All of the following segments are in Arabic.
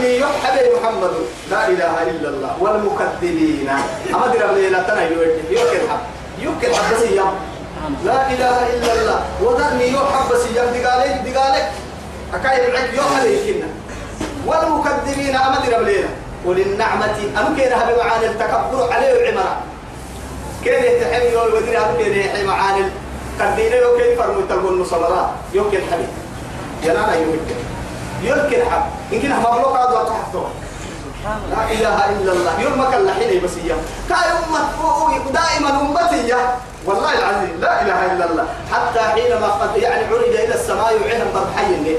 وذرني يحب محمد. لا إله إلا الله. والمكذبين. أما درب ليلة تنا يوكل حب. يوكل حب. سيام. لا إله إلا الله. وذرني يحب سيام. دقالك دقالك أكايد العك يحب يكنا والمكذبين. أما درب ليلة وللنعمة. أم كان هذا معاني التكبر عليه العمرة كان يتحمل ودري أم يحمي معاني قدينا يوكل فرمو تلقون صلاة يوكل حبيب. ينانا يوكل. يوكل حب يمكن مخلوق هذا تحته لا إله إلا الله. يوم ما كان لحين بس إياه. كاي أمة دائما أمتي والله العظيم. لا إله إلا الله. حتى حينما قد يعني عرج إلى السماء وعينا برحي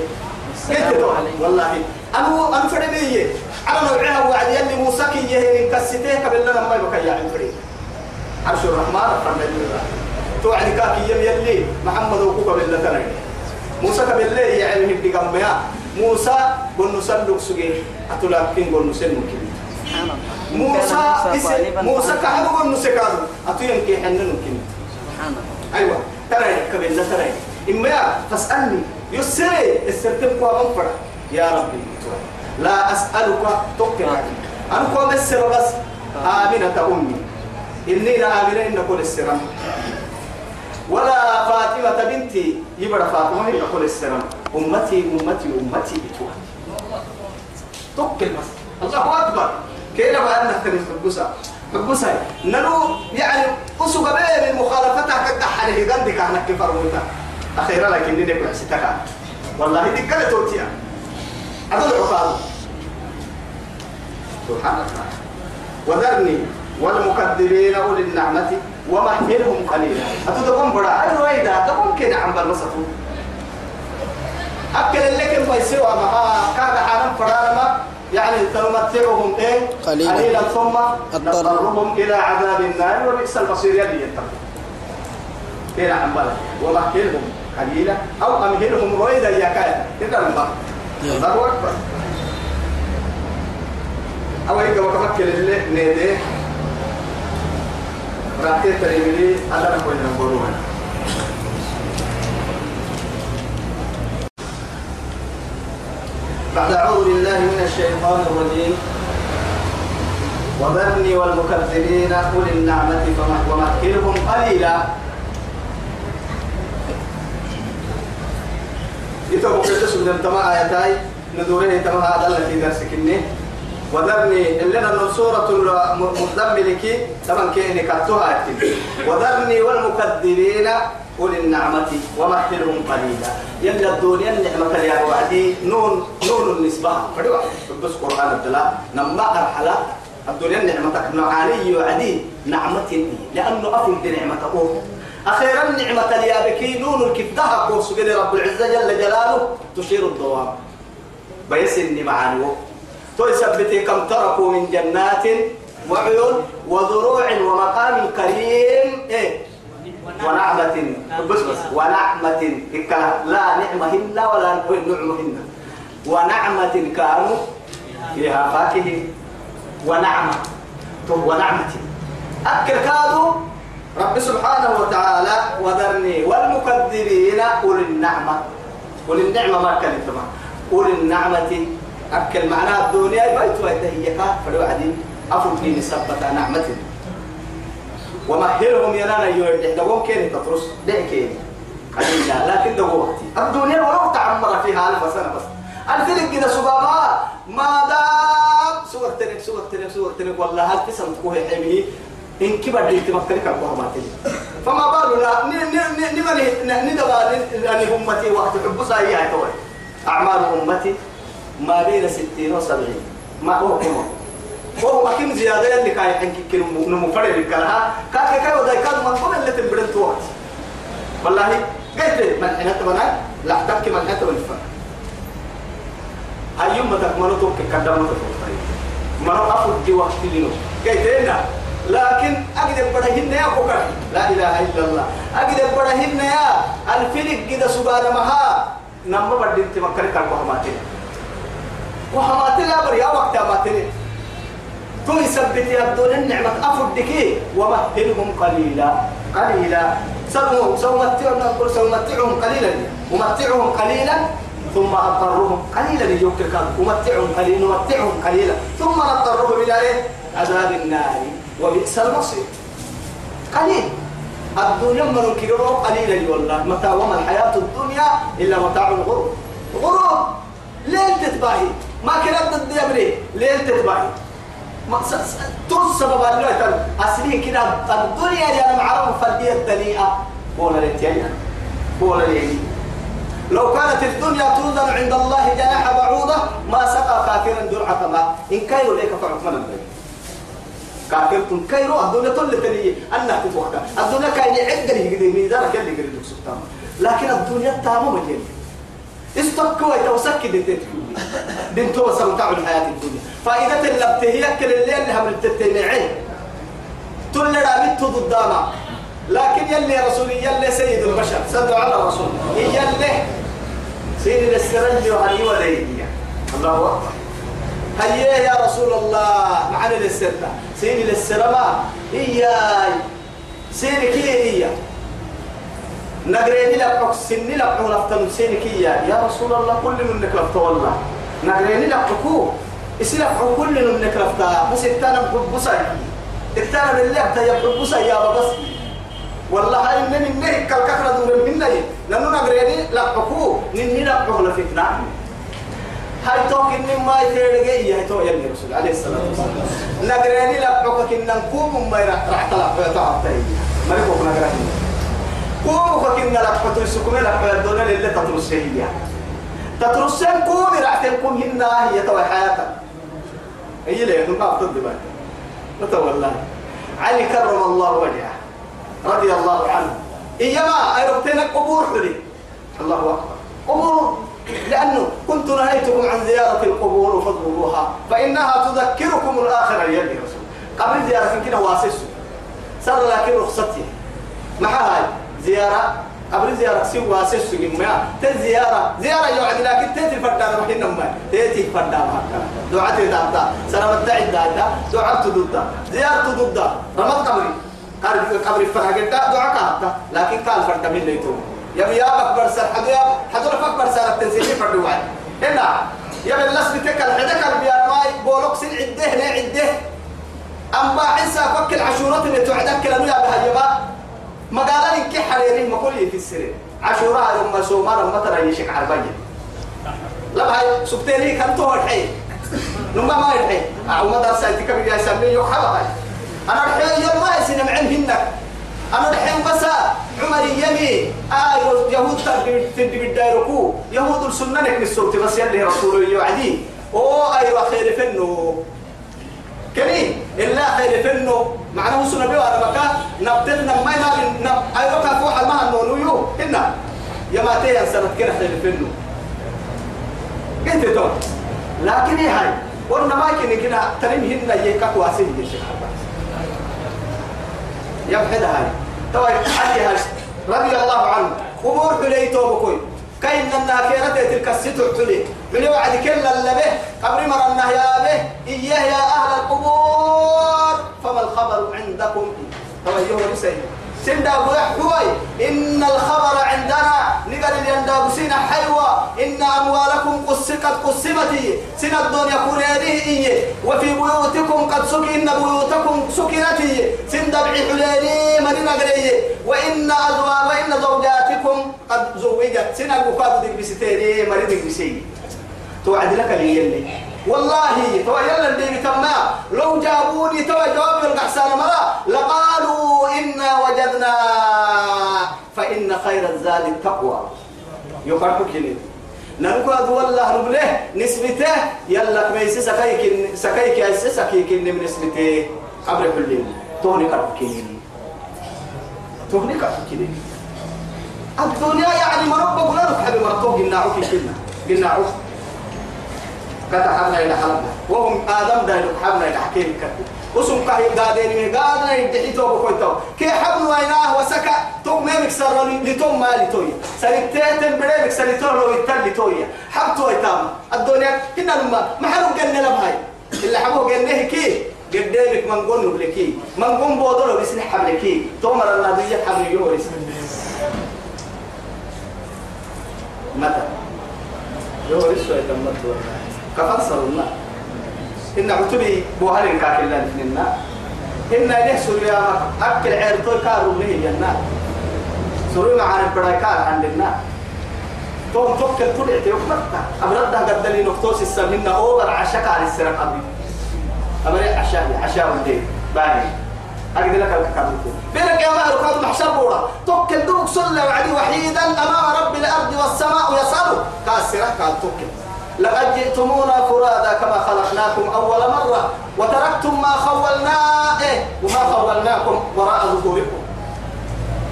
قلت والله. أنا أنا فريمية على نوعها وعد يلي موسى كي يهين كسيته قبل لنا ما يبقى يعني فريم عرش الرحمن فرد الله. توعد كاكي يلي محمد وكوكا بالله موسى قبل لي يعني هدي قميا موسى قل نسلك سجين أتلاقين قل نسلك موسى موسى كهرب قل نسكاد أتيم كي حنن ممكن أيوة. ترى لا ترى. إما فاسألني. يسري. السرتم قوام فرا يا ربي. لا أسألك تقرأ أنا قوم السر بس. آمنة أمي. إني لا آمنة إن كل السرم ولا فاطمة بنتي يبرا فاطمة إن كل السرم أمتي أمتي أمتي تقل بس الله أكبر. كيف بقى أنك تنسى حبوسا حبوسا نلو يعني أسوق بيه من مخالفتها كدحة له قندك عنك كفر موتا أخيرا لكن دي نكو حسيتك والله دي كلا توتيا. أدل عقاب سبحان الله. وذرني والمكذبين أولي النعمة. ومهلهم قليلا. أتدقون برا أنا ويدا تقوم كده عم بالمسطو أكل اللي كان بيسوى ما كان حرام فرانا يعني تمتعهم إيه؟ قليلا. قليلا ثم نضطرهم إلى عذاب النار. وبئس المصير يلي يتقون كده عم بالك ومهلهم قليلا. أو أمهلهم رويدا يا كايا كده عم بالك. الله أكبر. أول يجوا كمكل اللي نيده بعد أعوذ بالله من الشيطان الرجيم وذرني والمكذبين أولي النعمة ومهلهم قليلا يتوقع تسود انتما آياتاي ندوره تما هذا الذي درسك وذرني اللي أنا سورة المدمل كي طبعا كي نكتوها أكتب وذرني والمكذبين أولي النعمة ومهلهم قليلا. يلا الدنيا النعمة يا وعدي. نون نون النسبة. فدوا بس قرآن الدلاء نما أرحلا. الدنيا النعمة نعاني وعدي. نعمة لأنه أفل أوه أخيرا نعمة اليابكي نون الكفتها قوس رب العزة جل جلاله. تشير الدوام. بيسني معاني تثبتي كم تركوا من جنات وعيون وزروع ومقام كريم إيه؟ ونعمة. بس بس ونعمة. لا نعمهن ولا نعمهن. ونعمة كانوا فيها فاكهة. ونعمة. ونعمة. أكل كادوا رب سبحانه وتعالى وذرني. والمكذبين أولي النعمة. أولي النعمة ما كانت أولي النعمة أكل معناها الدنيا بيت ويتهيك فلو عدين أفرق لي نسبة نعمة. ومهلهم ينانا يوردح دوم كيني تطرس. دعكيني قليلا لكن دو وقتي. الدنيا ولو تعمر فيها ألف سنة بس. الفلك كده سبابا. ما دام. سوى تنك سوى تنك سوى تنك. والله هل تسم تكوه حميه إن كبر دي تمكنك أبوها ما تجي فما بالنا نمني ندبا. أن أمتي وقت حب سايا توي. أعمال أمتي. ما بين ستين وسبعين. ما هو كم؟ هو كم زيادة اللي كاي حنك كل نمفرد الكلها كاك كاي وده كاد ما كم اللي تبرد توقت. والله قلت من حنا تبنا لا تك من حنا تبنا أيوم ما تكملوا توك كدام ما تفوت. ما هو أفضل دي وقت لينو قلت هنا لكن أقدر بدهن يا بكر. لا إله إلا الله. أقدر بدهن يا الفلك كده سبحان مها. نما بدين تمكن كربوا هماتين وهماتين يا بريا وقت هماتين تو يثبت يبدون النعمة. أفردك ومهلهم قليلا. قليلا. سمو سمتعهم نقول سمتعهم قليلا. ومتعهم قليلا ثم أضطرهم قليلا. يوكل أمتعهم قليلا نمتعهم قليلا. ثم نضطرهم إلى إيه؟ عذاب النار. وبئس المصير. قليل. الدنيا من كيرو قليلا والله. متى وما الحياة الدنيا إلا متاع الغرور. غرور. ليل تتباهي. ما كانت ضد يبري ليل تتباهي ترس سبب الله أسلين كده الدنيا يا معرف فالدية الدنيئة بولا لتيانا بولا ليني لو كانت الدنيا توزن عند الله جناح بعوضة ما سقى كافرا درعة ما إن كايرو ليك فعثمان البيت كافرتم كايرو الدنيا تل تلي. أنها تتوقع الدنيا كاين عقل يقدر ميزانك اللي يقدر سبحان لكن الدنيا تامو مجيل استقوا يتوسك دين دين توسع متاع الحياة الدنيا. فإذا تلبت هي كل اللي اللي هم التتنعين تل رابط ضدنا لكن يلي رسول يلي سيد البشر. صدوا على الرسول. يلي. سيد السرنج وهني وليدي الله أكبر. هيا يا رسول الله. معنا للسرة سيد السرما إياي سيدك هي. نقريني لك سني لك لفتن سينك يا يا رسول الله كل منك لفت والله. نقريني لك حكو اسلك كل منك لفتا بس اتانا بحبسا اتانا بالله تيا بحبسا يا بس والله إن من نهي كالكثرة دور من نهي لأنه نقريني حكو نني حكو لفتنا هاي توك إن ما يترجع هاي تو يلي رسول عليه الصلاة والسلام. نقريني حكو كنا نقوم ما راح طلع تعبتي ما يكون نقريني. كوم فكنا لك فتو السكومي لك فيدونا اللي تترسيه تترسين كوم راح تكون هنا هي توي حياتك. هي ليه نقاط ضد بقى نتولى علي كرم الله وجهه. رضي الله عنه. إيما أيربتنا قبور حري الله أكبر. قبور. لأنه كنت نهيتكم عن زيارة القبور فاضربوها. فإنها تذكركم الآخرة يلي رسول قبل زيارة كده واسس صار لكن رخصتي. مع هاي زيارة. قبل زيارة. سوى واسس ما تزيارة زيارة. يوعد لكن تأتي الفردان وحين ما تأتي الفردان دعاء دعاء سلام الدعاء دعاء دعاء ضد زيارة ضد رمض قبري. قبري فرق دعاء كهتا لكن قال فرد من ليتو يا يا أكبر سر حدو يا حدو أكبر سر التنسيق فرد واحد. هنا. يا بالله بتك الحدك البيان ماي بولوك سن عدة هنا عدة. أما عيسى فك العشورات اللي تعدك لأنه يا بهجبا ما قال لك حريري ما كل في السر عشورة يوم سوما لما ترى يشك عربية لا هاي سبتني كم تو الحين نما ما الحين أو ما درس أنت كم جاي سمي يو حلا أنا الحين يوم ما يسنا معن هنك. أنا الحين بس عمر يمي. آه يهود تدي بالدايركو يهود السنة نك الصوت بس يلي رسول يوعدي. أو أيوة خير فنو. كريم إلا خير فنو. معناه سنة بيو على مكان نبتلنا ما ما نب أيوة كفو حل ما النونو يو. هنا يا ما تيان سنة كده خير فنو. قلت تو لكن إيه هاي. قلنا ما كنا كده تريم هنا يكاك واسين يشيخ يا بحد هاي. تو هاي. رضي الله عنه. قبور حليتو بكوي. كاين لنا كيرت تلك الستر حلي من يوعد كل اللي به قبر مرنا يا به إياه يا أهل القبور. فما الخبر عندكم؟ توجهوا لسيد سندا بوحوي إن الخبر عندنا نقل اليندا بسينا حيوة إن أموالكم قسقت قسمتي سن الدنيا كريده إيه وفي بيوتكم قد سكن بيوتكم سكنتي سن دبعي حليني مدينة قريه وإن أزواج وإن زوجاتكم قد زوجت. سن البكاد دك بستيري مريض بسي توعد لك اللي والله تو يلا اللي تما لو جابوني تو جواب القحسان مرا لقالوا إنا وجدنا فإن خير الزاد التقوى. يفرق كنين نقول والله نبله نسبته يلا كميس سكايك سكايك أسس سكايك من نسبته قبل كل توني كرب كنين توني كنين الدنيا يعني لك حبيب مرتوه قلنا في كلمة قلنا عوف كتحمنا إلى حلبنا وهم آدم دايلو حمنا إلى حكيم كتب وسم كهي قادين من قادنا يدعي تو بكويتو كي حبل ويناه وسكا تو ما مكسر لتوم ما لتوي. سنتين بلا مكسر لتوم لو يتل لتوي. حبتو ايتام الدنيا كنا لما ما حلو قلنا لبهاي. اللي حبوه قلنا كي. قدامك من قلنا بلكي. من قم بودلو بسن حبلكي تومر النبي حبل يورس متى؟ يو رسوا يتمت كفصل الله. إن عتبي بوهر كاكلا لنا إن له سوريا أكل عيرتو كارو له جنة سوري معانا بدايكار عندنا. توم توكل تدعي تيوكلتا أبرد قد لي نقطوس السمين أوبر عشاك على السرق أبي. أمري عشاء عشاء ودي. باهي. أجد لك الكتاب بينك يا مهر قد محشر بورا. توكل دوك صلى وعدي وحيدا. أمام رب الأرض والسماء يسأله كاسرة قال توكل. لقد جئتمونا فرادا كما خلقناكم أول مرة وتركتم ما خولنا إيه وما خولناكم وراء ظهوركم.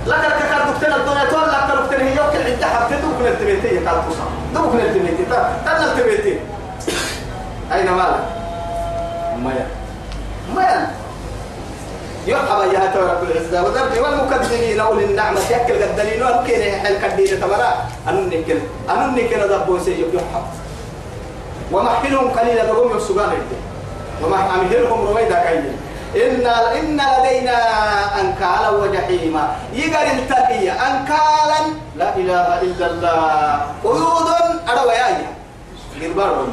لك الكتاب دكتور الدنيا تقول لك دكتور هي يوكل عند حبتي دوك نلتميتي قال توصل. دوك نلتميتي تن نلتميتي أين مالك؟ مايا مايا يرحب يا رب العزة وذرني والمكذبين. أولي النعمة. يأكل الدليل وأنكين حل كديدة تمرا. أنني كل أنني كل ذبو سيب يرحب ومحلهم قليلا يسوغان وما أمهلهم رويدا كيلا إن إن لدينا أنكالا وجحيما. يقر التقية أنكالا لا إله إلا الله. قيود أروى يا غربار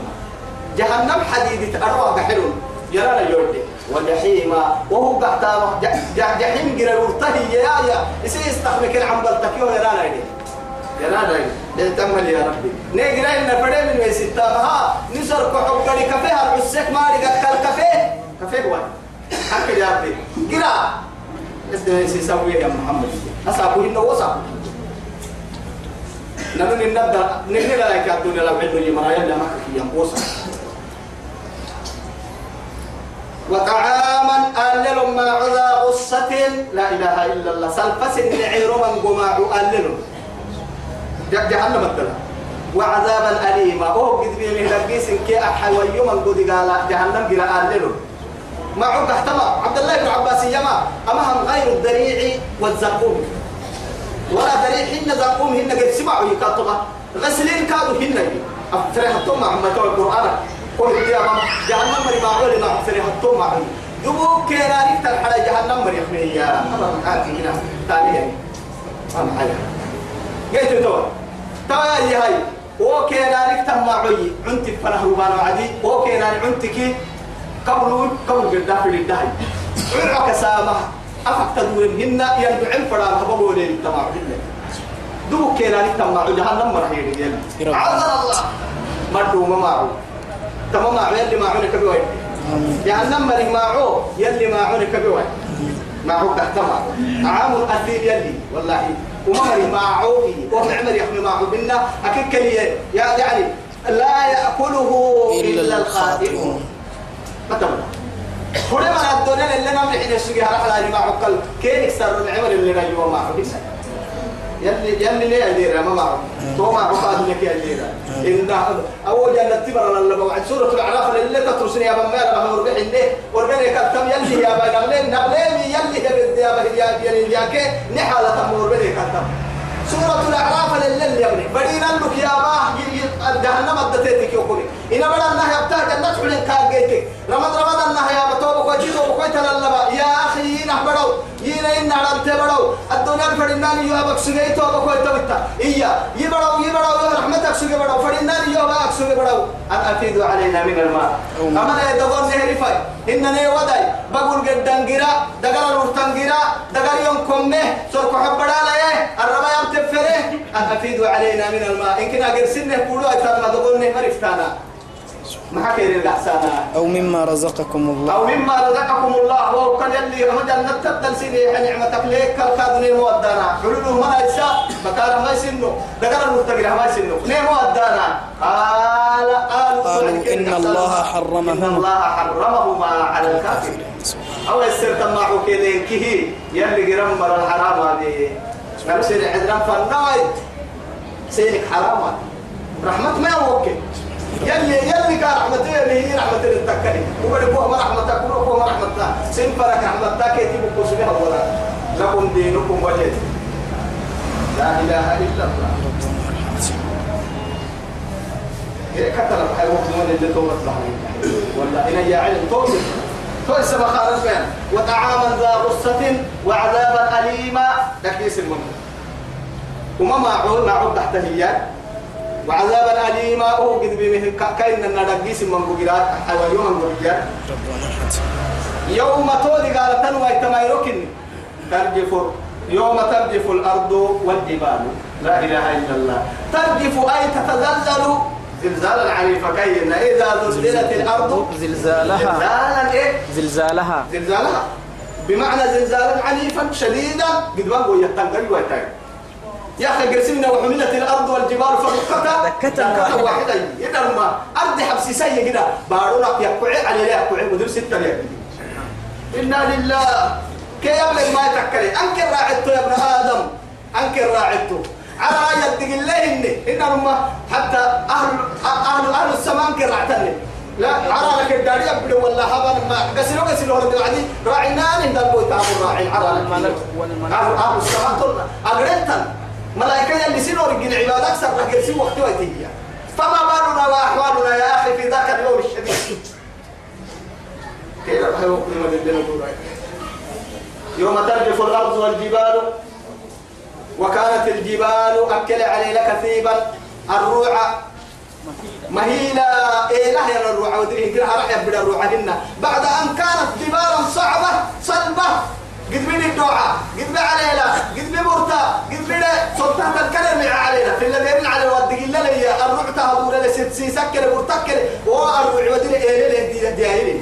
جهنم حديد أروى بحلون يرانا يوردي وجحيما. وهو قحتام جحيم قرر ورتهي يا يا. يسي يستخدمك العمبل تكيو يرانا يدي يرانا يدي تمل يا ربي. نيجرا إن فرد من ويستا ها نسر كحب قري كفيه العسك ماري قد كفيه كفيه واحد حكي يا ربي. قرأ. اسمه سيسوي يا محمد؟ أصابه إنه وصف نمن النبض نهلا لك الدنيا لو عدوا يمرا يلا ما كي ينقوص وطعاما ألل ما عذا غصة. لا إله إلا الله. سلفس نعير من قماع ألل جهنم الدلا وعذابا أليما. أوه قد بيمه لقيس كي أحوي من قد قال جهنم قراء ألل ما عبد احتمى. عبد الله بن عباس يما. أمهم غير الدريع والزقوم ولا دريع هن زقوم هن قد سمعوا يكتبها غسلين كانوا هن. أفتريها ثم عمتوا القرآن. قل يا ماما جهنم مري ما عولي ما أفتريها ثم عمي دبوك كيراني تلحل جهنم مري. يا أمر مكاتي هنا. تاليا ما محايا. قلت توا توا يا هاي وكيراني تم معي عنتك فنهربان وعدي وكيراني عنتك قبل قبل قدام في الدهي. عرعك سامح أفكت دورن هن يندعم فرام هبقوا لين تمام هن دو كينا نتمع جهنم مرحيل يلي عذر الله. مردو ما معه تمام معه يلي معونك بوين جهنم مري معه يلي معونك بوين معه تحتمع عام الأثير يلي. والله ومري معه ومعمر يحمي معه بنا أكيد كليه يعني لا يأكله إلا الخاطئون. ما تبغى. كل ما الدنيا اللي نعمل حين السوق هرح لا ما عقل. كين يكسر العمر اللي نجوا ما عقل يلي يلي ليه اللي ما معه تو ما عقاد لك يا اللي إن أول جنة تبر الله. بعد سورة الأعراف اللي تترسني يا بما يا بما وربح إنه وربنا كتم يلي يا بما نقلين نقلين يلي يا بدي يا بما يا يا كي. نحالة وربنا كتم سورة الأعراف اللي يا بني بدينا لك يا با جهنم أدتك يقولي إن بدنا نهي أبتاه جنة حلين كان جيتك. رمض رمض النهي يا بتوب وجيتو وكويت للبا يا أخي نحبرو ينا إن عرب تبرو. الدنيا فرناني يا بك سجيتو وكويت بتا إيا يبرو يبرو. يا رحمتك سجي برو. فرناني يا بك سجي برو. أن أفيدوا علينا من الماء. أما لا يدغون نهري فاي إنني وداي. بقول قدام جرا دقر الورتان جرا دقر يوم كمه. سرق حبدا لا الربا يوم تفره أفيدوا علينا من الماء. إن كنا قرسنه قولوا أتنا دقون نهري فتانا ما حكي الأحسانا أو مما رزقكم الله. أو مما رزقكم الله. وهو كان يلي رمجا نتبدل سيدي نعمتك ليك. كالكادني مودانا حلوله ما يسا. مكان ما يسنو دقر المرتقل ما يسنو ليه مودانا قال قالوا قالوا إن الله إن حرمهما الله حرمهما على الكافرين. أو يسر تماعو كيلين كيه يلي قرم مر الحرام هذه. نفسي عدنا فالنايد سينك حرام. رحمة ما يوكي يلي يلي كان رحمته يلي هي رحمته للتكلي وبدي بوه ما رحمتك كله بوه ما رحمتك. سنفرك رحمتك كي تبقوا سبها ولا؟ لكم دينكم وجه. لا إله إلا الله. هي كتر الحي وقت من اللي توت ولا إن يا علم توصل توصل بخارج بين وطعاما ذا غصة وعذابا أليما. تكيس المنى وما معه معه تحت هي وعذابا أليما. هو قد بمه كاين ندقيس من بقرات حيوان يوم بقرات يوم تودي قال تنوى تمايركن ترجف يوم ترجف الأرض والجبال. لا إله إلا الله. ترجف أي تتزلزل زلزالا عنيفا كين. إذا زلزلت الأرض زلزالها. زلزالا إيه؟ زلزالها. زلزالها. بمعنى زلزالا عنيفا شديدا قد بقوا يتنقل ويتنقل يا أخي قسمنا وحملت الأرض والجبال فدكتا دكتا واحدة. إذا ما أرض حبسي سيء كده. بارونا يقعي عليه يقعي مدير ستة إنا لله. كي يبلغ ما يتكلي أنكر راعدته يا ابن آدم. أنكر راعدته. على يدق الله إني. إنما حتى أهل أهل أهل السماء أنكر راعتني لا على لك الداري يبدو ولا هبا ما قسلوا قسلوا هرد العدي راعينا نهدى البوي تعبوا راعي. على لك والملك والملك. أهل أهل السماء تلنا أقرنتا ملائكة اللي سنوا رجل عباد أكثر رح يرسلوا وقت وقتية. فما بالنا وأحوالنا يا أخي في ذاك اليوم الشديد. يوم ترجف الأرض والجبال. وكانت الجبال أكل علينا كثيبا الروع مهيلا. إيه لا يا الروع ودري كده راح يبدأ الروع هنا. بعد أن كانت جبالا صعبة صلبة. قد من الدعاء قد من علينا قد من مرتا قد من سلطان الكلام علينا. في الذي من على ودق إلا لي الروع تهدور لست سيسكر مرتكر. والروع ودري إيه لا دي دي دي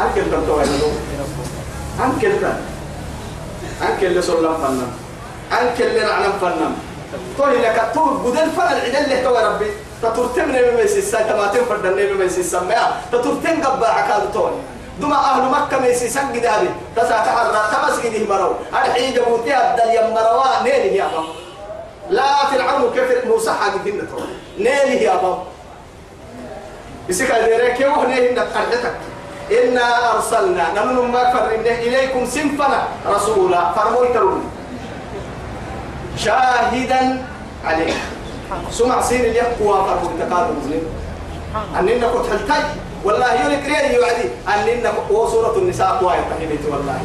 أنكل تنتوه أنكل تن أنكل لسلام فنان أنكل لنعلم فنان توي لك تو بدل فن العدل اللي تو ربي. تترتم نبي ما يسيسا تماتين فردن نبي ما يسيسا ما تترتم قبع عكاد توي دما أهل مكة ما يسيسا قدابي تسا تحرى تمسكني مرو. الحين جبوتي أبدل يمروا نيلي يا بابا لا فرعون كيف موسى حاجة دينا تو نيلي يا بابا يسيك الديريك يوه نيلي نتحدثك إنا أرسلنا نمن ما فرنا إليكم سنفنا رسولا. فرمويترون شاهدا عليه سمع سين اليقوى فرمو تقادم مسلم. أننا كنت هلتاي والله يونك ريالي يوعدي أننا وصورة النساء قوى يتحيبت والله.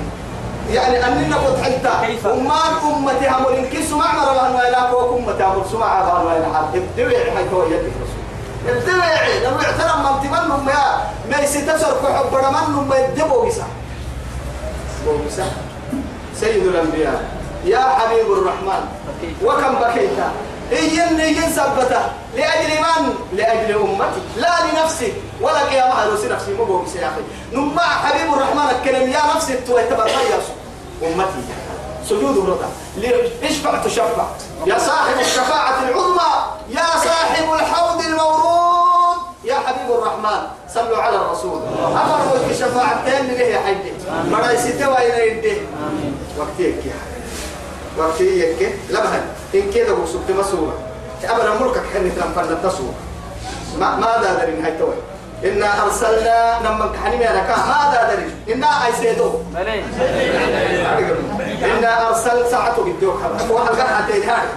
يعني أننا كنت حلتا؟ أمان أمتي همول إنك سمع مرة وأنا لا فوق أمتي همول سمع وأنا حال. ابتوعي حيث هو يدك رسول لو اعترم امتمنهم يا ما يستسر كحب رمانهم ما يدبوا بسا بوبسا سيد الأنبياء. يا حبيب الرحمن. وكم بكيت؟ إيني إيين سبته لأجل من؟ لأجل أمتي. لا لنفسي. ولا قيام أهلوسي نفسي. مو بوبسا يا أخي. نما حبيب الرحمن الكلام يا نفسي أمتي. سجود الرضا اشفع تشفع يا صاحب الشفاعة العظمى يا صاحب الحوض المورود. يا حبيب الرحمن صلوا على الرسول. أمر وجه شفاعتين ليه يا حجي مرا يستوى إلى يده. وقتيك يا وقتيك لبهن. إن كده وسبت مسورة. أمر ملكك تنفرد التصور ما ماذا درين هاي توي إنا أرسلنا نمن كحني أنا ماذا درين إنا أيسيدو. إنا أرسل ساعته قدوك. وحل قرحة تيهان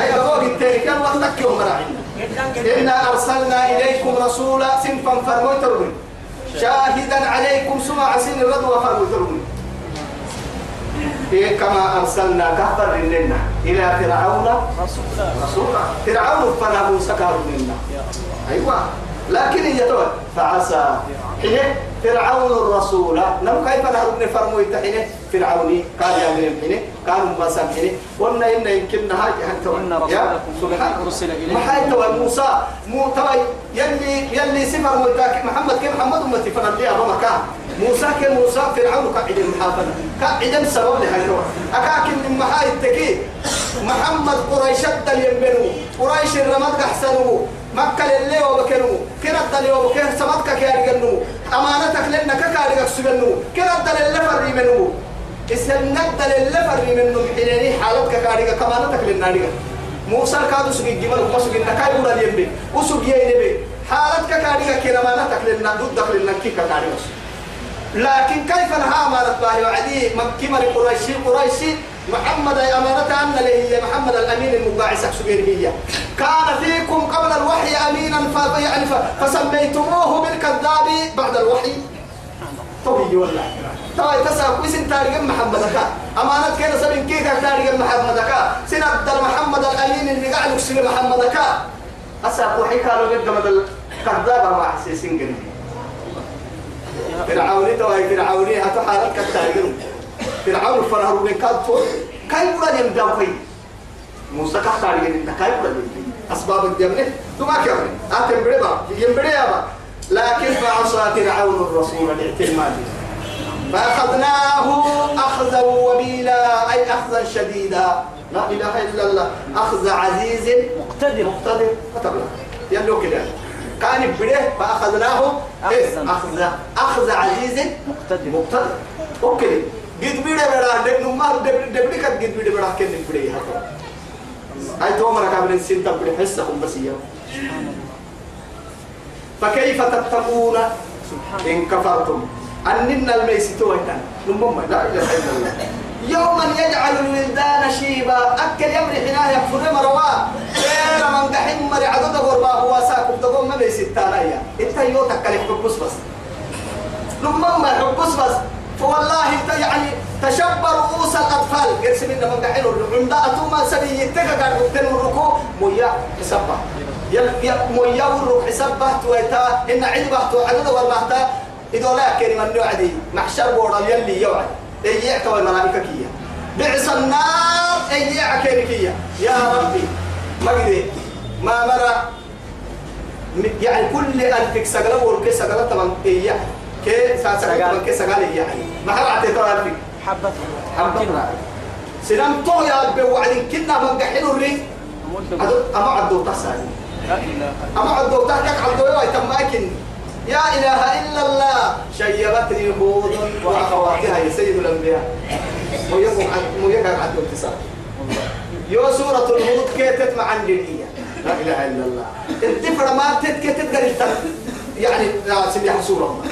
أي بابوك التاني كان وقتك يوم مراعينا إنا أرسلنا إليكم رسولا سنفا فرموترون شاهدا عليكم سمع سن الرضوى فرموترون إيه كما أرسلنا كهبر لنا إلى فرعون. رسولا. رسولا. فرعون فنا موسى كارو لنا أيوة. لكن هي تقول فعسى. حين فرعون الرسول. نم كيف نهرب فرمو يتحينه فرعوني قال يا من حين كانوا ما سامحينه قلنا إن يمكن هاي إن رسولكم أرسل حي توي موسى. مو توي يلي يلي سفر موتاك محمد كيف محمد أمتي فنبلي أبو مكان. موسى كان موسى؟ فرعون قاعد المحافظة قاعد سبب لهاي توي أكاكن من محاي التكي محمد قريش الدل قريش الرماد أحسنه. مكة اللي وبكنو. كنا الدل وبكن سمتك كارجنو أمانتك لنا كارجك سجنو كنا الدل اللي فري منو. إسلام الدل اللي فري منو. حيني حالتك كارجك كمانتك لنا رجع موسى كادو سجي جمال وما سجي نكاي ولا يبي وسجي يبي حالتك كارجك كنا أمانتك لنا ضدك لنا كيك كارجك لكن كيف نهى أمانة الله وعدي؟ مكي مري قريشي. قريشي محمد يا أمانة أن هي محمد الأمين المقاعس هي. كان فيكم قبل الوحي أمينا. يعني. فسميتموه بالكذاب بعد الوحي. طبيعي والله. طبعا تسا كويسن تاريخ محمد كا. أمانة كده سبين كيكا تاريخ محمد كا؟ سنة محمد الأمين اللي قاعد يكسر محمد كا. أسا وحي كانوا قد مدل كذابة ما حسيسين قريب فرعوني توي فرعوني هاتو حالك كتايرون فرعون فرعون من كاتو. كاي بولا يمداو كاي؟ موسى كتاير يمدا كاي بولا أسباب الجنة ثم كمل آتم بريبا يمبري أبا لكن فعصى فرعون الرسول الاعتماد فأخذناه أخذا وبيلا أي أخذا شديدا. لا إله إلا الله. أخذ عزيز مقتدر. مقتدر. فتبلا يلو كده كان بده فأخذناه إيه؟ أخذا. أخذ أخذ عزيز مقتدر. مقتدر. أوكي. قد بده بڑا دب نمار دب دب دب قد بده بڑا كن بده هذا هاي تو مرة كابرين سنتا بده حسهم بس يوم فكيف تتقون إن كفرتم أننا الميسيتو إنتان نمم لا إله إلا الله يوما يجعل الولدان شيبا أكل يمري حنا يكفر مروا غير من دحين مري عدد غربا هو ساكم تقوم ما بيستانا يا إنت يو تكلف حبس بس نمم حبس بس فوالله يعني تشبه رؤوس الأطفال. قرس من من دحين عند أتوما سبي يتك قاعد قدام الركوع. مويا حسبه مويا والروح حسبه تويتا إن عيبه تو عدد والله إذا لا كلمة نوعدي محشر بورا يلي يوعد. يعتوى الملائكة كيا. بعث النار يعكير كيا. يا ربي ما قدي. ما مرة. يعني كل ألفك سقلة والكي سقلة طبعا إيه كي طبعا كي سقلة يعني. ما عطيتها ألفك حبته حبتنا سنم تو يا ربي وعدين كنا من الريف مدة أما عدو إلا أما عدو تحتك عدو يوي تماكن يا إله إلا الله. شيبتني هود وأخواتها يا سيد الأنبياء. ميقع عدو اتصال يو سورة الهود كيتت مع الجنية. لا إله إلا الله. الدفر ما تت كيتت قريبا يعني لا سميها سورة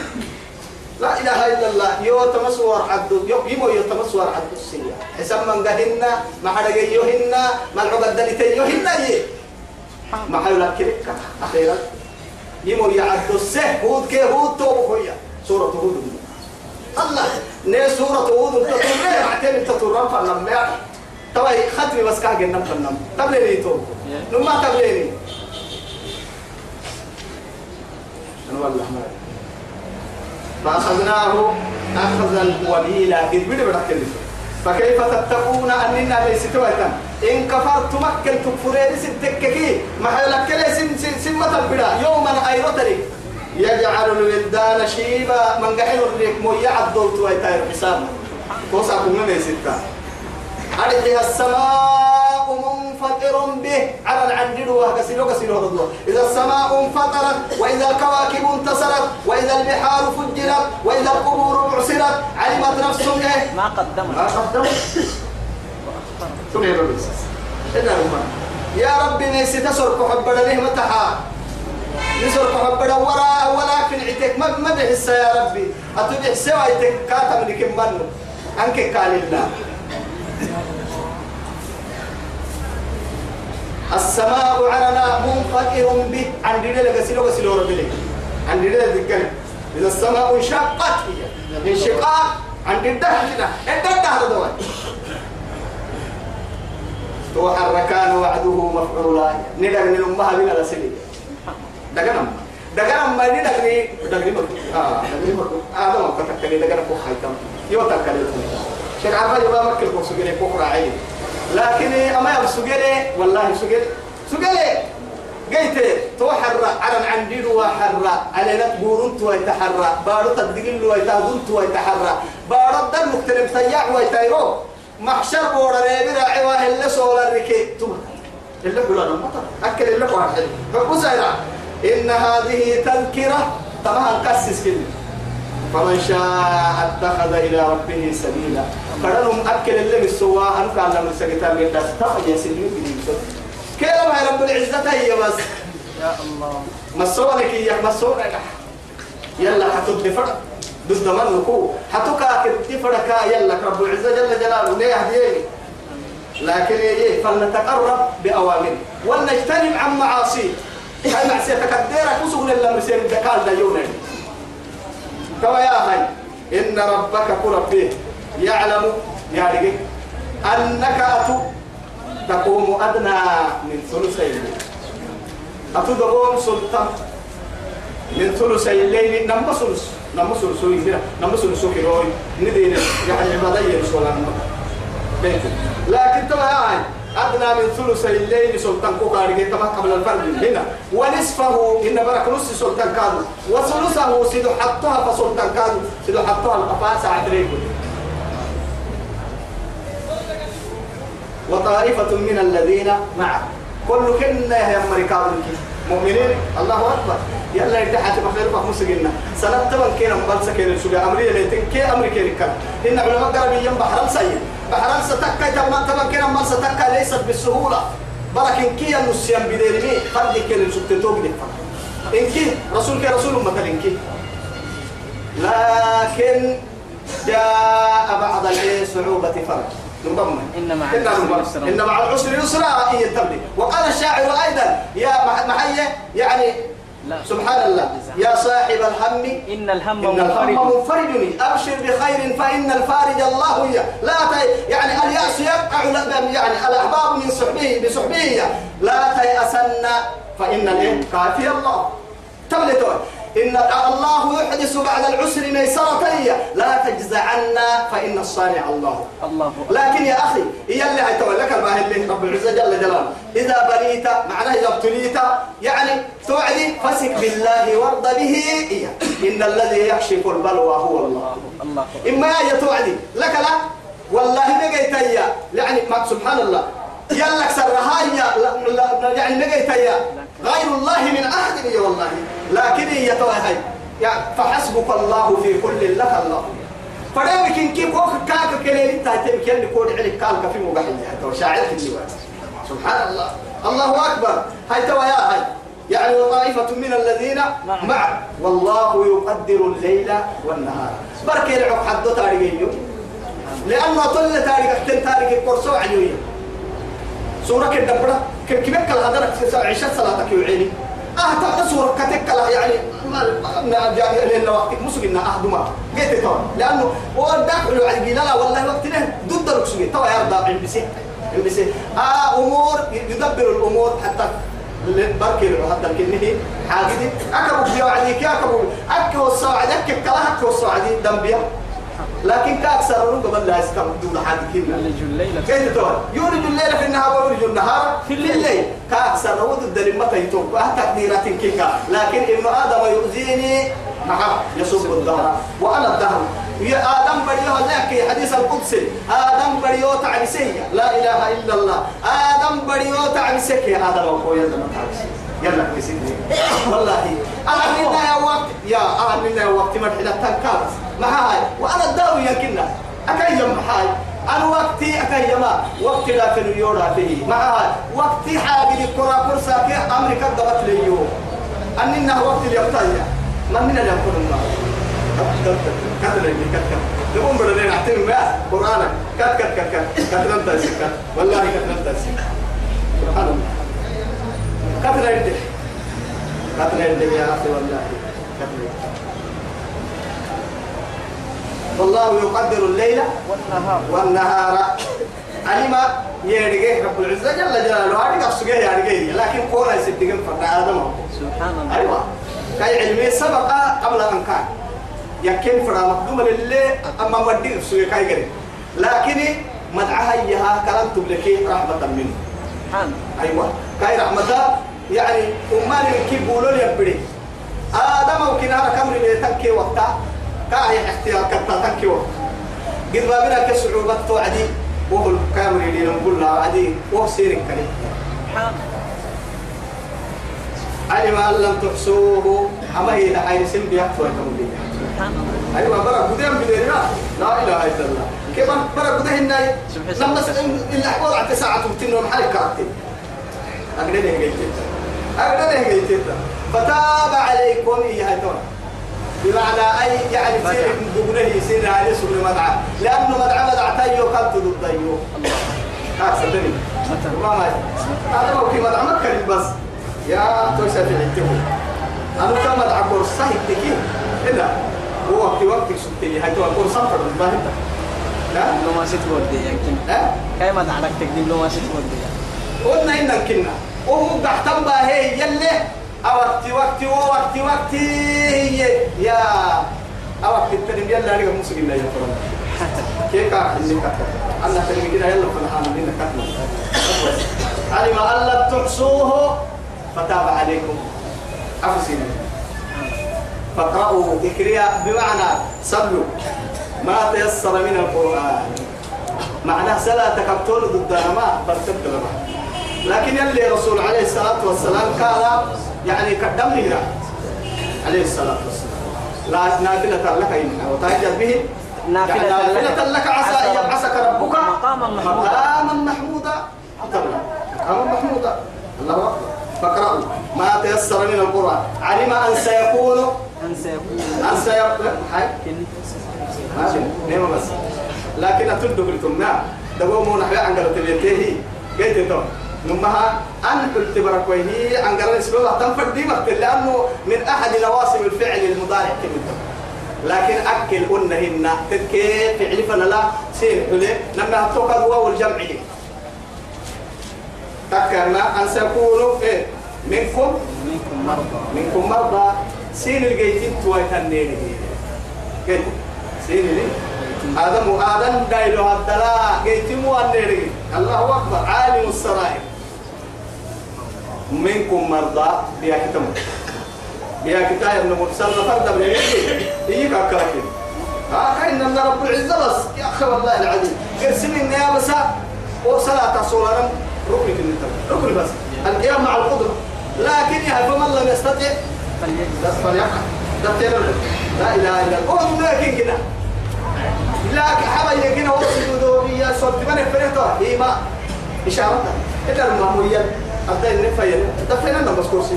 لا إله إلا الله يو تمسور عدو يو يمو يو تمسور عدو السيا حسب من قهنا ما حدا يوهن ما العبد دلتين يوهن يه ما حيولك كده أخيرا يمو يعدو السه هود كي هود توبو خويا. سورة هود. الله نه سورة هود. انت تقول معتين فنم يا طبعا ختمي بس كاه جنم فنم تبليني تو نما تبليني أنا والله ما فأخذناه أخذا وبيلا قد بدي بدك فكيف تتقون أننا ليس تويتا؟ إن كفرت مكن تكفرين ستككي ما حيلك لي متى بدا يوما أيرتري يجعل الولدان شيبا. من قحل الريك مو يعدل تويتا حساب توسعكم من ستة أرجها السماء منفطر به. على العنجل وكسلو كسلو الله إذا السماء انفطرت وإذا الكواكب انتصرت وإذا البحار فجرت وإذا القبور بعثرت علمت نفس إيه؟ ما قدمت. ما قدمت. هم. يا ربي نسي تسرق حبنا له متحا نسرق حبنا وراء ولا في العتك ما ما بحس يا ربي. أتبع سوى عتك كاتم لكم منه. أنك قال الله. السماء عرنا منفطر به. عن دين لك سلو سلو ربي عن دين لك إذا السماء انشقت هي. انشقاق عن ده كده انت هذا دواء وحركان وعده مفعولا ندق من أمها من الأسلي دقنا دقنا ما ندقني دقني مركو آه دقني مركو هذا ما كتكني دقنا فوق حيتم يو شيخ عرفة يبقى مكة فوق سجلي فوق راعي. لكن أما يبقى سجلي والله سجلي سجلي قيت توحر على عندي وحر. على نتبورن تو يتحرى بارو تدقل ويتابون تو يتحرى بارو الدم مختلف تياع ويتايرو محشر بورا ريبي راعي واهل سولا الركي. تو اللي قلنا المطر أكل اللي واحد فقصيرا إن هذه تذكرة تمام. قسس كده. فمن شاء اتخذ إلى ربه سبيلا. فلنهم أكل اللي بالسواء أنك على من سكتان من الناس؟ يسلم بني كيف ما رب العزة هي بس؟ يا الله. مسونك يا مسونك يلا حتد فرق ضد من نكو حتوكا كتي فرقا يلا رب العزة جل جلاله. ليه هديني لكن إيه فلنتقرب بأوامره ولنجتنب عن معاصيه هاي معصية تكديرك وسغل الله مسير الدكال ديونك كما يا هاي إن ربك كل فيه يعلم يا رجل أنك أتو تقوم أدنى من ثلثي الليل. أتدرون سلطان من ثلثي الليل. نم ثلث نم ثلث يمكن نم ثلث كيلو ندين يعني عبادية رسول الله لكن تبع أدنى من ثلثي الليل سلطان كوكاري تبع قبل الفرد هنا ونصفه إن برك نص سلطان كادو. وثلثه سيدو حطها فسلطان كادو. سيدو حطها القفاص عدريكو وطائفة من الذين معه. كل كنا يا أمريكان مؤمنين؟ الله أكبر. يلا يتحت بخير ما مسجنا سنة تبن كنا مبلس كنا شو أمريكا ليتن كي أمريكا كنا إن علماء قالوا سيد بحرم ستكا تبن تبن كنا مبلس ستكا ليست بالسهولة. بركن كي النسيان بديرمي فرد كنا شو تتوق دفع. إن كي رسول كي رسول مثلا إن كي. لكن جاء بعض صعوبة فرج نضمن إن مع العسر يسرا. إن مع العسر يسرا إن يتبلي وقال الشاعر أيضا يا مح- محية يعني لا. سبحان الله. يا صاحب الهم إن الهم إن الهم منفرد. أبشر بخير فإن الفارج الله هي. لا يعني اليأس يقع يعني الأحباب من صحبه بصحبه لا تيأسن فإن الإيه كافي الله. تبلتون. إن الله يحدث بعد العسر ميسرة لا تجزعن فإن الصانع الله. الله. لكن يا أخي هي اللي هيتولك الماهر اللي رب العزة جل جلاله. إذا بليت معناه إذا ابتليت يعني توعدي فسك بالله وارض به إيه. إن الذي يكشف البلوى هو الله. الله. إما يا توعدي لك لا. والله نجيت يا يعني ما سبحان الله. يلك سرها يا يعني نجيت يا غير الله من أحد يا والله. لكن هي توعدي يعني فحسبك الله في كل لك الله. فدام كن كي كوك كاك كلي تاتي كن كود عليك كالك في مباحية تو شاعر في سبحان الله. الله أكبر. هاي توا يا هاي. يعني وطائفة من الذين نعم. معه والله يقدر الليل والنهار. بركي العق حدو تاريخي لأنه طل تاريخ تاريخ القرصو عيوية سورة كدبرة كيف الهدرك عشاء صلاتك يعيني تعالى سورة كتك لا يعني ما جاء لنا وقت مسلمنا آه دما قلت تو لأنه وداك لو عجي لا والله وقتنا ضد الرسول تو يرضى عند بسي عند بسي آه أمور يدبر الأمور حتى بركي له حتى كنه حاجدي أكبر بيوعديك أكبر. أكبر الصاعد أكبر كلا أكبر الصاعد دم بيها لكن كأكثر من قبل لا يسكب دون حاجتين يولج الليل كيف تقول؟ يولد الليل في النهار ويولد النهار في الليل. كأكثر ود الدليل متى يتوب؟ أه تقديرات كيكا لكن ابن آدم يؤذيني نعم يسب الدهر. وأنا الدهر. يا آدم بريو ذاك حديث القدسي. آدم بريو تعبسية. لا إله إلا الله. آدم بريو تعبسك يا آدم زمان تعبسي يلا كويسين والله أنا منا يا وقت يا أنا منا يا وقت مرحلة تنكارس معاي وأنا الداوي يمكننا أكيم محاي أنا وقتي أكيما وقت لا تنيورا فيه معاي وقتي حاجة الكرة كرسا كي أمريكا ضغط لي يوم أننا وقت اليوم من من اللي يكون النار كتر اللي كتر تقوم بدنا نعتم ما؟ قرآن كت كت كت كت. كت لم تسك والله كت لم تسك سبحان الله. كتر اللي كتر اللي يا أخي والله. كتر والله يقدر الليل والنهار. والنهار. علم يرجع رب العزة جل جلاله. هذه قصة يرجع لكن قولا يستجيب فرد آدم. سبحان الله. أيوة. كاي علمي سبق قبل أن كان. يكين فرا مقدومة لله أما مدي سوي كاي قري لكن مدعها إياها كلام تبلكي رحمة منه. سبحان أيوة. كاي رحمة يعني أمان كي بولو يبري. آدم أو كنارة كمري لتنكي وقتا. كاي احتيار كتا تنكي وقتا. قد ما بنا كسعوبة توعدي. وهو الكامري اللي نقول لها عدي وهو سيرك كريم علم أن لم تحصوه. أما هي لحين سن بيحفظ الله أيوة برا قدام بدينا لا إله إلا الله. كيف برا قدام هنا. لما الأحوال على ساعة وتنو محل كارتين أقدر هيك أقدر هيك فتاب عليكم إياها دون بمعنى أي يعني سير دبنه يصير عليه سبل مدعى لأنه مدعى مدعى تيو كانت ضد تيو. الدنيا متى ما ما هذا ما في مدعى مكة بس. يا توسع في الاتفاق أنا كم مدعى كورسا هيك إلا. هو وقت وقت سبتي هاي تو كورسا فرد ما هنتا لا لو ما ست ودي يمكن ها؟ كاي ما دعلك تقدم لو ما ست ودي قلنا إن كنا وهو قحتم هي يلي وقت ووقت وقت هي. يا أوقت التنم يلا رجع مسلم لا يفرم كيف اللي كتب أنا تنم كده يلا فنحان لنا كتب علم أن لم تحصوه فتاب عليكم. أفسين فاقرأوا اكريا بمعنى صلوا. ما تيسر من القرآن. معناه سلا تكبتون ضد ما برتبت لكن يلي رسول عليه الصلاة والسلام قال يعني قدم لي عليه الصلاة والسلام. لا نافلة لك إنها وتهجد به. نافلة يعني لك. عسى أن يبعثك ربك. مقاما محمودا. مقاما محمودا. طبعا مقاما محمودا. الله أكبر. فاقرأوا ما تيسر من القرآن. علم أن سيكون. أن سيكون. أن سيكون. نعم بس. لكن أتدو قلتم ما دقوا مو نحيا عن قلت بيته تو نمها أن قلت بركويه عن قلت اسمه تنفر دي وقت لأنه من أحد لواسم الفعل المضارع كمتم لكن أكل أنهن تذكي فعل فلا سين حلي لما توقع واو الجمع. لي تكرنا أن سيكونوا إيه؟ منكم منكم مرضى. منكم مرضى. سين الجيتين تويتن نيري قلت سين لي. آدم آدم دايلو هدلا جيتين وانيري الله أكبر. عالم السرائر. منكم مرضى بيا كتم. بيا كتاب ابن مرسل فرد من يجي يجيك أكاكين ها كأن الله رب العزة بس. يا أخي والله العظيم. قسم النيابة سا وصلاة الصلاة ركن ركن بس. القيام مع القدرة. لكن يا فمن لم يستطع بس فليقع لا إله إلا الله. هو لكن كده لكن حبا يكين هو سجوده يا صوت. من فريتو هي ما اشارتها اذا المامويه ابدا النفايه دفنا لنا بس كرسي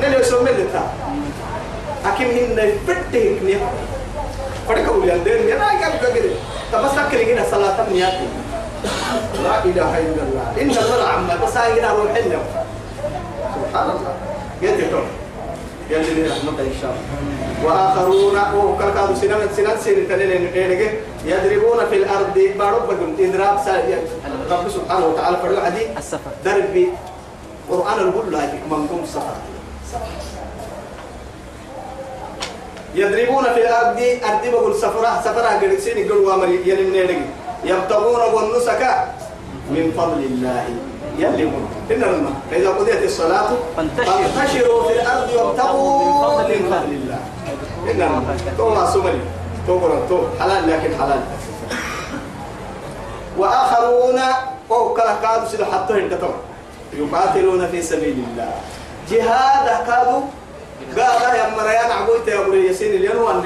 نلي يسمى لتا اكيم هن فتك ني فريق اولي الدين يا راجل كده تبسك لنا صلاة نياتي لا إله إلا الله. إن الله عما تساينا روح سبحان الله لكم يلي رحمة إن شاء الله. وآخرون وكالكادو سنان سنان سنين تنين يضربون في الأرض باربكم إضراب سال رب سبحانه وتعالى فرد عدي السفر. درب قرآن القول لا منكم سفر يضربون في الأرض أرض بقول سفرة سفرة قد سيني قلوا وامري يلي يبتغون والنسك من فضل الله. يلي من إن لما فإذا قضيت الصلاة فانتشروا. في الأرض وابتغوا من فضل الله. إن لما تو سمري. تو قرن تو حلال لكن حلال. وآخرون وهو كلا كادوا سيدو حتى هندتهم يقاتلون في سبيل الله. جهاد كادوا قال يا مريان عبويت يا أبو ياسين اليوم وان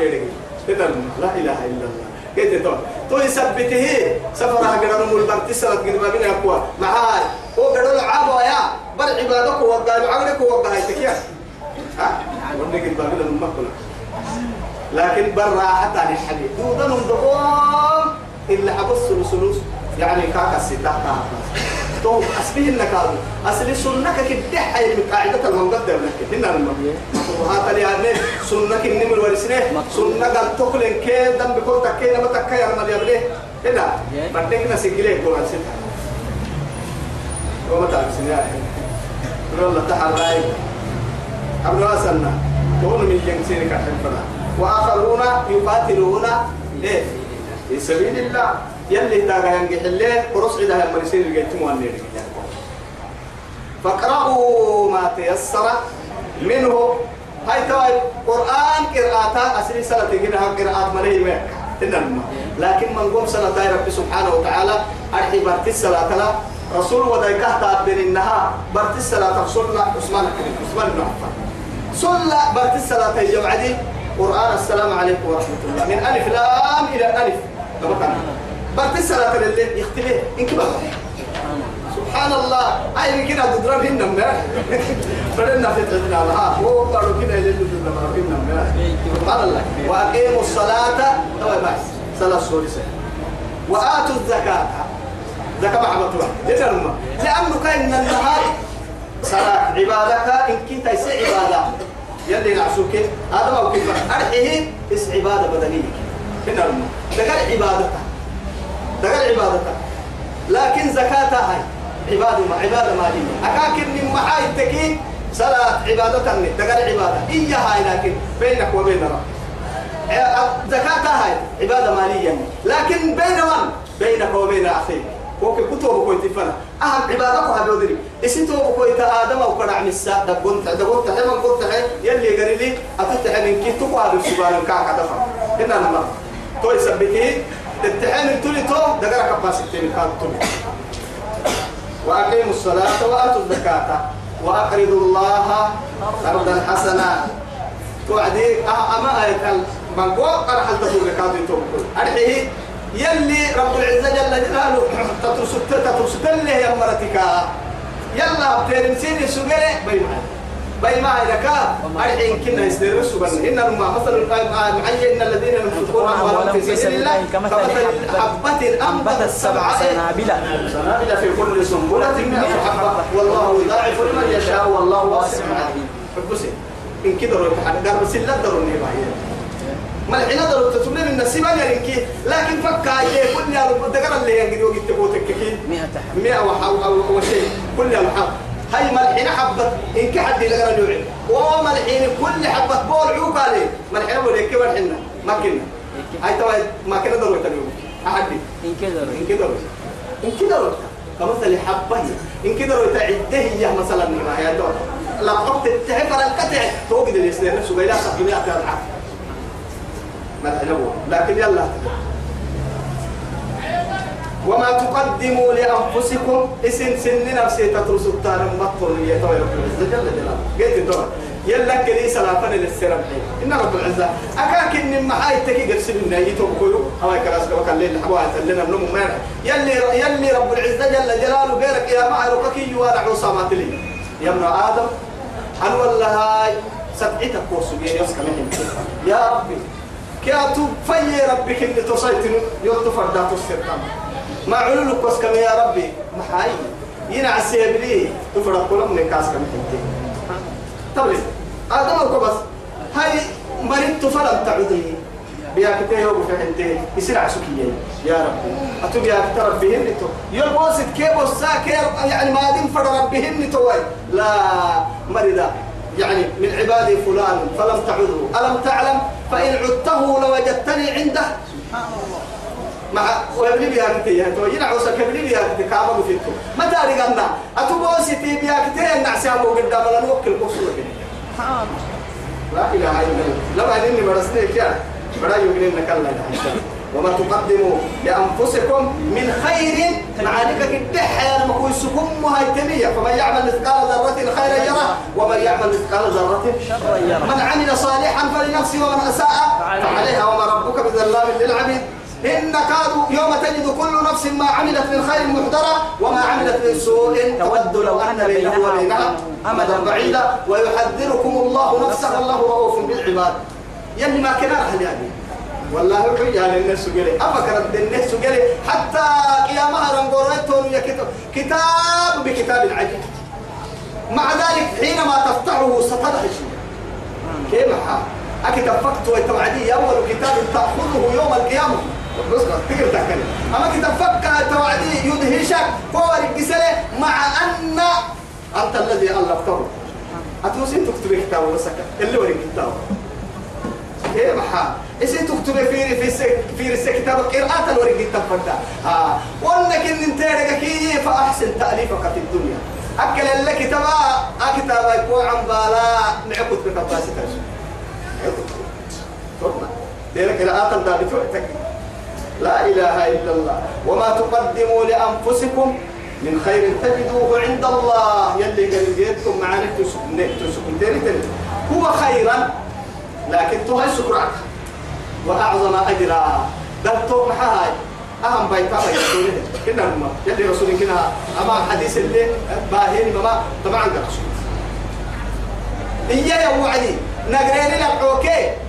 لا إله إلا الله. قلت تو تو يثبته. سفر هاجر نمو البرت سنة قد ما بين أقوى معاي هو قالوا له يا. بل عبادك وقالوا عقلك وقهيتك يا ها؟ ودك البابل المقبلة لكن برا حتى عن الحديث. دودا نمدقون إلا حبس السلوس يعني كاكا الستة تو أسبيه النكاد أصل سنة كده حي قاعدة المقدر لك هنا المبيه وهذا اللي يعني سنة كني من ورسنة سنة قال تقول إن كان دم بكون تكين ما تكين يا رمال يبليه هنا بدك نسجله كون سنة. وما تعرف سنة والله تحرى قبل أسنة تقول من جنسين كحفنا وآخرون يقاتلون. إيه؟ في سبيل الله. يلي تاغا ينجح الليل ورصع ده لما يصير الجيتم والنير فاقرأوا ما تيسر منه. هاي تواي قرآن قراءة أسري سنة كده قراءات مليه ميك. إنما لكن من قوم سنة رب سبحانه وتعالى أرحي برتي الصلاة لا. رسول ودايكه تابين إنها برتي الصلاة رسولنا عثمان عثمان بن عفان. صلى برتي الصلاة يا جماعة قرآن السلام عليكم ورحمة الله. من ألف لام إلى ألف. برتي الصلاة اللي يختلف إنك بقى سبحان الله. أي كده تضرب هنا ما فلنا في تدنا ها هو قالوا كده اللي ما هنا ما سبحان الله وأقيموا الصلاة طبعا بس صلاة سوريسة وآتوا الزكاة. زكاة محمد الله يترمى لأنه كان النهار صلاة عبادك إن كنت يسع عبادة يلي نعسوك هذا ما كيف أرحيه. اس عبادة بدنية هنا الماء دقل عبادتك دقل عبادتك لكن زكاتها هاي. عبادة ما عبادة مالية أكاكن من محاي التكين صلاة عبادة دقال عبادة. إيا هاي لكن بينك وبين رب. زكاة هاي. عبادة مالية. لكن بين من؟ بينك وبين أخيك. وكي كتب كوي تفنا أهم عبادك هذا ودري إسيتو كوي آدم أو كرع مسا دقون دقون تحي من قلت تحي. يلي قال لي أتتحي من كي تقوى هذا السبان كاك دفع. هنا نما تو يثبتي تتحي من تولي تو دقرا كباسيتي من كاك تولي. وأقيموا الصلاة وآتوا الزكاة وأقرضوا الله قرضا حسنا. توعدي أما آية من قوة قرح التطور كادو يتوقع أرحيه يلي رب العزة جل جلاله تترسل تترسل له يا مرتك؟ يلا بترمسين سجرة بيما بيما إذا أرحين كنا يستدر سبحان إن ما مثل معين إن الذين ينفقون أموالهم في سبيل الله كمثل حبة أنبتت سبع سنابل سنابل في كل سنبلة مئة حبة. والله يضاعف لمن يشاء والله واسع. عليم حبسي إن كده روح قرب سلة دروني باهي ما الحين درو تسمى من النسيب يا رينكي. لكن فكا كل يا رب. دقر اللي ينقدر وقت تبوتك كي. 100 حب مئة وحاو وشيء كل يوم حب هاي ملحين حبة إن كحد يلقى النوعين وما الحين كل حبة بول عوق عليه. ملحين ولا كيف الحين ما كنا. هاي توا ما كنا ضروري تلوم. أحدي إن كذا إن كده إن كده كمثل حبة إن كده روي تعده هي مثلا ما هي دور لا قبت تعبر القطع توجد الإسلام نفسه بلا سبيل أتابع ملحين لكن يلا. وما تقدموا لأنفسكم اسم سن نفسي تترسوا التارم مطر يتوى رب العزة. جل جلاله. قلت الدور يلا كلي سلافا للسرم إن رب العزة. أكاك إن معاي تكي قرسل إن يتوب كيو هواي كراس كما كان ليل حواي تلنا منهم مانا يلي يلي رب العزة جل جلاله غيرك يا معي رككي يوانا عصامات لي يا ابن آدم أن والله هاي سبعتك يسكن يا ربي. كاتو في ربك اللي تصيتن يلتفر ذات السرطان ما علولك بس كم يا ربي؟ محاي ينع السيبلي تفرق كلهم من كاس كم تنتي طبعا آدم الكبس هاي مريض فلم تعودي بيا كتير يوم في حنتي يصير عسكية يا ربي. أتو بيا كتير ربهن تو. يلبوسد كيبو ساكر يعني ما دين فر ربهن توي لا. مريضة. يعني من عبادي فلان فلم تعذوا ألم تعلم؟ فإن عدته لوجدتني عنده. مع ويبني بها كتير تو ينعوس كبني بها كتير كعبة فيتو متى رجعنا أتبوسي تي بها كتير نعسى أبو قدام لا نوكل قصور لا إله إلا الله. لو أنني برسني كيا بڑا يمكن إنك الله وما تقدموا لأنفسكم من خير معانك كدح مكوسكم وهيتمية فمن يعمل مثقال ذرة خيرا يره ومن يعمل مثقال ذرة شرا يره. من عمل صالحا فلنفسه ومن أساء فعليها. وما ربك بظلام للعبيد. إن كادوا يوم تجد كل نفس ما عملت من خير محضرة وما عملت من سوء. تود لو أن بينه بينها وبينها أمدا بعيدا ويحذركم الله نفسه. الله رؤوف بالعباد. يلي ما كان أهل يعني. والله حي على الناس قالي أفكر الناس قالي حتى قيامها رنقورتهم يا كتاب. كتاب بكتاب عجيب. مع ذلك حينما تفتحه شيء كيف حال؟ أكيد فقط وتوعدي أول كتاب تأخذه يوم القيامة. بس تقدر تحكي أما كتاب فك توعدي يدهشك فور الجسر مع أن أنت الذي ألفته. أتوسين تكتب كتاب وسكت اللي وري كتاب كيف حال إيش تكتب في في في السك كتاب قراءة الورق التفرد آه وأنك إن أنت رجعكي فأحسن تأليفك في الدنيا. أكل لك كتاب أكتاب يكون عن بالا. نعقد بكباسة. لذلك قراءة الدابت لا إله إلا الله. وما تقدموا لأنفسكم من خير تجدوه عند الله. يلي قال جيتكم معانا تسكن هو خيرا لكن تهي سكرك. وأعظم أجرا. بل تو محاي. أهم بيتا بيتا كنا هم. يلي رسول كنا. أما حديث اللي باهين مما طبعا رسول. إياه يا وعدي نقرين لك. أوكي.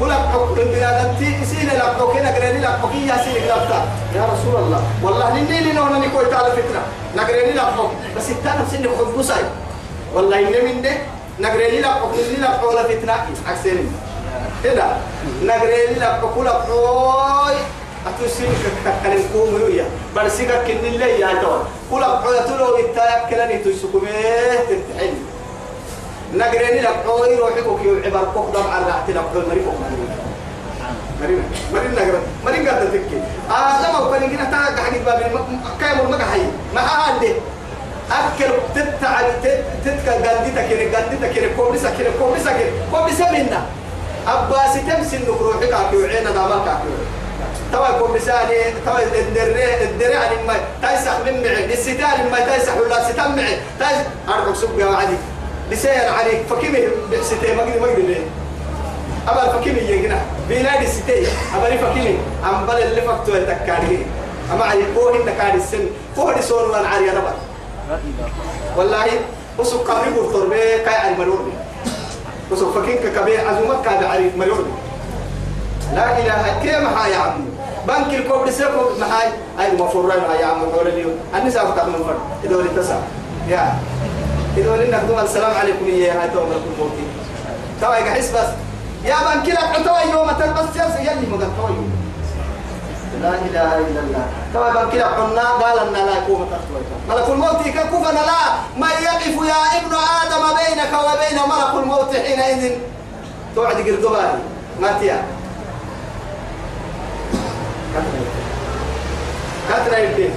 ولا حكم بلادتي سين لك أوكي نقرين لك أوكي يا سين لك يا رسول الله والله نني لي نونا نكوي تعالى فتنة نقرين لك أوكي بس التانا سين حب بساي والله إني مني نقرين لك أوكي لك ولا فتنة عكسين كده نقرين لك أوكي لك أوي أتوسين كتكلم كوم ويا برسيك كن اللي يا توا كل أبعد تلو إتاك كلني تسكمه تتحل نقرين لك عوي روحك وكيو عبر كوك على رأحتي لك عوي مريكو مريم مريم نقرأ مريم قاعدة تبكي. آه لما وكان يجينا تاج حق باب كايمر ما حي ما عادي أكل تتعب تتك قندتك كده قندتك كده كوبسة كده كوبسة كده كوبسة منا أباس تمسن روحك عكيو عينا دامك عكيو توا كوبساني توا الدري الدري عن ما تايسح من معي الستار ما تايسح ولا ستام معي. تايس أرجع سوق يا عادي لسير عليك فكيمي بحسيتي ما قدر ليه أبا فكيمي يجينا بينادي ستي. أبا فكيمي أم بل اللي فكتو يتكاري أما عي فوه عادي السن. فوه دي صور ولا عاري أنا والله وسوق قبري برطور بي كاي عن مرور وسوق فكين كبير عزومك كاد عريف مرور لا إله كيف محا يا عم بنك الكوبري سيكو محاي أي مفرين يا عم حول اليوم. النساء فتح من فرد. إذا ولي تسع يا. إذا ولي نقدم السلام عليكم يا هاي توم لكم موتي توا يقحس بس. يا بنك لك عتوا يوم تلبس جلسة يلي مقطع يوم لا إله إلا الله. كما بان كده قلنا قال أن لا يكون ملك الموت كفنا لا. من يقف يا ابن آدم بينك وبين ملك الموت حينئذ؟ توعد قردباني ما تيا. كتنا يدين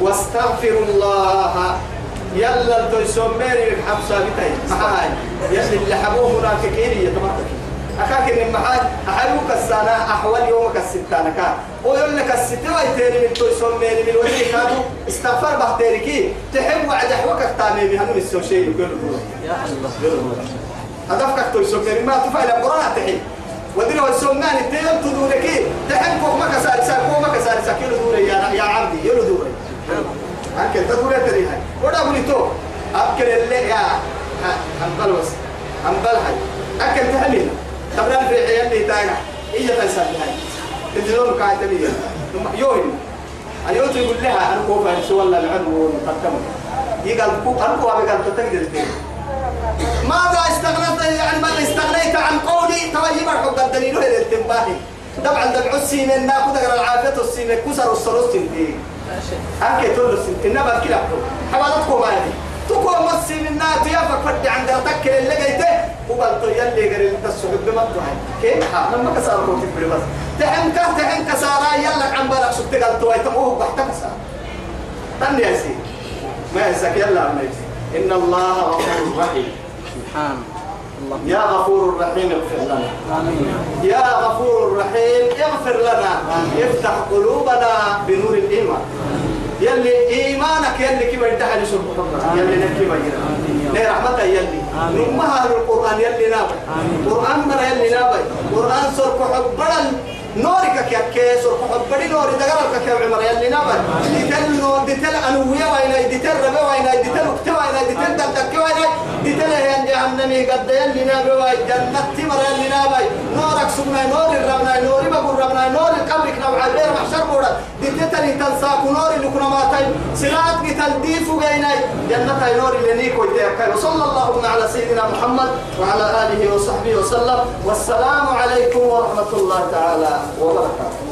واستغفر الله. يلا تسميري حبسا بتاي معاي. يلي اللي حبوه منافقين يتمطك أكاك إن محل. أحلوك السنة أحوال يومك الستانة كا. ويقول لك الستة ويتيني من توي سميني من وجهي كادو. استغفر بحتيركي تحب وعد أحوك التامي بهنو السوشي يقول يا الله. هدفك توي سميني ما تفعل القرآن تحي ودينا والسمان التيم تدورك تحب فوق ما سار فوق ما كسار سار كيلو دوري يا يا عبدي. يلو دوري. أكل تدوري تري هاي. ودا بنيتو أكل اللي يا أنبلوس أنبلها أكل تهلينا تبرا في عيال لي تانا هي تنسى هاي؟ تدلون قاعد تبيه يوم أيوة يقول لها أنا كوفا إن شاء الله العلم ونقدم يقال كوف أنا كوفا بقال تقدر ماذا استغنيت يعني ماذا استغنيت عن قولي؟ توجب الحق الدليل هذا التنباهي طبعا دمع السيمين ناخذ العافية السيمين كسر السروس دي أنك تقول إنما كلا حوالتكم ما هذه تكون مسي من نات يا فكرت عند تكل اللي جيته وقلت يلي قال التسوق بمطعم كيف؟ ها لما كسر كنت في بس تحن كه تحن كسارا يلا عم بالك شفت قلت ويت هو بحت كسر تني يا سيدي ما ينسك يلا ما إن الله غفور رحيم. سبحان الله. يا غفور رحيم اغفر لنا. يا غفور رحيم اغفر لنا. افتح قلوبنا بنور الإيمان. يلي إيمانك يلي كما يدعي لسرق يلي نكي بينا ليه رحمة يلي. نمها القرآن يلي نابي قرآن مرة يلي نابي قرآن سرق حبرا نورك كيكي سرق حبري نوري دقرك كيف عمر يلي نابي ديتل نور ديتل أنوية وينا ديتل ربي وينا ديتل وقت وينا ديتل دلتك وينا ديتل هين جهنمي قد يلي نابي وي جنة تمر يلي نابي نورك سمنا نور الربنا نوري بقول ربنا نور قبرك نوع غير محشر بورا. ديتل تنساك نور اللي كنا ماتين سرات قتل ديفو جيناي جنة نور اللي نيكو يتيكاي وصلى الله على سيدنا محمد وعلى آله وصحبه وسلم. والسلام عليكم ورحمة الله تعالى. bola na.